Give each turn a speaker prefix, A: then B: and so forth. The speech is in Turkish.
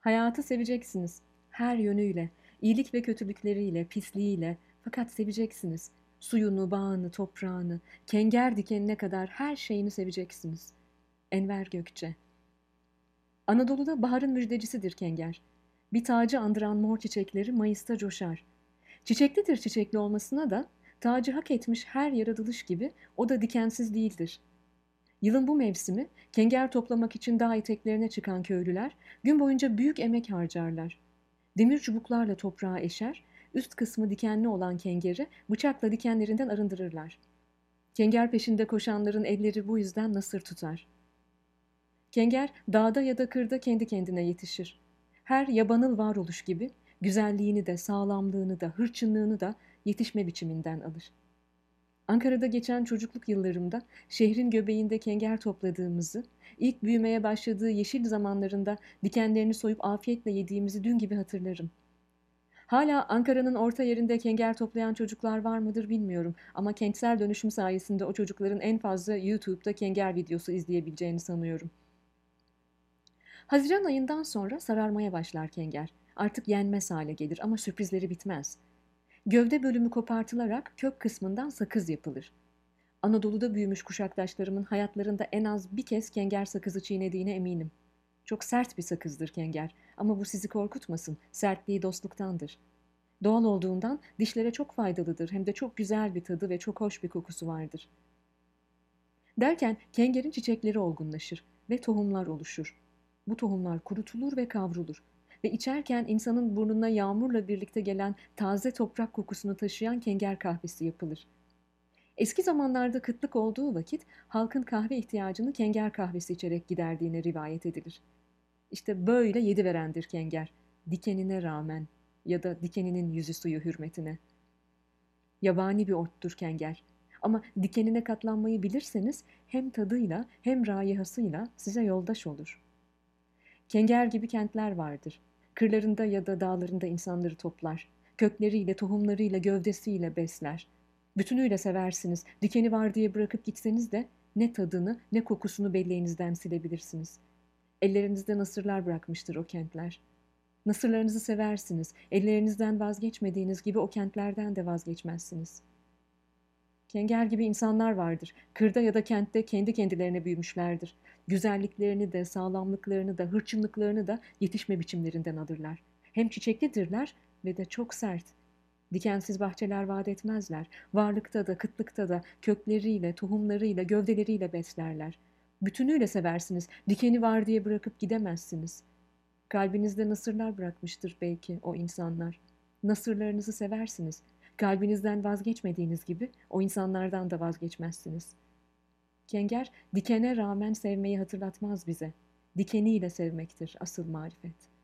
A: Hayatı seveceksiniz. Her yönüyle, iyilik ve kötülükleriyle, pisliğiyle. Fakat seveceksiniz. Suyunu, bağını, toprağını, kenger dikenine kadar her şeyini seveceksiniz. Enver Gökçe Anadolu'da baharın müjdecisidir kenger. Bir tacı andıran mor çiçekleri Mayıs'ta coşar. Çiçeklidir çiçekli olmasına da tacı hak etmiş her yaratılış gibi o da dikensiz değildir. Yılın bu mevsimi kenger toplamak için dağ eteklerine çıkan köylüler gün boyunca büyük emek harcarlar. Demir çubuklarla toprağa eşer, üst kısmı dikenli olan kengeri bıçakla dikenlerinden arındırırlar. Kenger peşinde koşanların elleri bu yüzden nasır tutar. Kenger dağda ya da kırda kendi kendine yetişir. Her yabanıl varoluş gibi güzelliğini de, sağlamlığını da, hırçınlığını da yetişme biçiminden alır. Ankara'da geçen çocukluk yıllarımda şehrin göbeğinde kenger topladığımızı, ilk büyümeye başladığı yeşil zamanlarında dikenlerini soyup afiyetle yediğimizi dün gibi hatırlarım. Hala Ankara'nın orta yerinde kenger toplayan çocuklar var mıdır bilmiyorum ama kentsel dönüşüm sayesinde o çocukların en fazla YouTube'da kenger videosu izleyebileceğini sanıyorum. Haziran ayından sonra sararmaya başlar kenger. Artık yenmez hale gelir ama sürprizleri bitmez. Gövde bölümü kopartılarak kök kısmından sakız yapılır. Anadolu'da büyümüş kuşaktaşlarımın hayatlarında en az bir kez kenger sakızı çiğnediğine eminim. Çok sert bir sakızdır kenger ama bu sizi korkutmasın. Sertliği dostluktandır. Doğal olduğundan dişlere çok faydalıdır hem de çok güzel bir tadı ve çok hoş bir kokusu vardır. Derken kengerin çiçekleri olgunlaşır ve tohumlar oluşur. Bu tohumlar kurutulur ve kavrulur ve içerken insanın burnuna yağmurla birlikte gelen taze toprak kokusunu taşıyan kenger kahvesi yapılır. Eski zamanlarda kıtlık olduğu vakit halkın kahve ihtiyacını kenger kahvesi içerek giderdiğine rivayet edilir. İşte böyle yedi verendir kenger, dikenine rağmen ya da dikeninin yüzü suyu hürmetine. Yabani bir ottur kenger. Ama dikenine katlanmayı bilirseniz hem tadıyla hem rayihasıyla size yoldaş olur. Kenger gibi kentler vardır. Kırlarında ya da dağlarında insanları toplar. Kökleriyle, tohumlarıyla, gövdesiyle besler. Bütünüyle seversiniz. Dikeni var diye bırakıp gitseniz de ne tadını ne kokusunu belleğinizden silebilirsiniz. Ellerinizde nasırlar bırakmıştır o kentler. Nasırlarınızı seversiniz. Ellerinizden vazgeçmediğiniz gibi o kentlerden de vazgeçmezsiniz. Kenger gibi insanlar vardır. Kırda ya da kentte kendi kendilerine büyümüşlerdir. Güzelliklerini de, sağlamlıklarını da, hırçınlıklarını da yetişme biçimlerinden alırlar. Hem çiçeklidirler ve de çok sert. Dikensiz bahçeler vaat etmezler. Varlıkta da, kıtlıkta da kökleriyle, tohumlarıyla, gövdeleriyle beslerler. Bütünüyle seversiniz. Dikeni var diye bırakıp gidemezsiniz. Kalbinizde nasırlar bırakmıştır belki o insanlar. Nasırlarınızı seversiniz. Kalbinizden vazgeçmediğiniz gibi o insanlardan da vazgeçmezsiniz.'' Kenger dikene rağmen sevmeyi hatırlatmaz bize. Dikeniyle sevmektir asıl marifet.''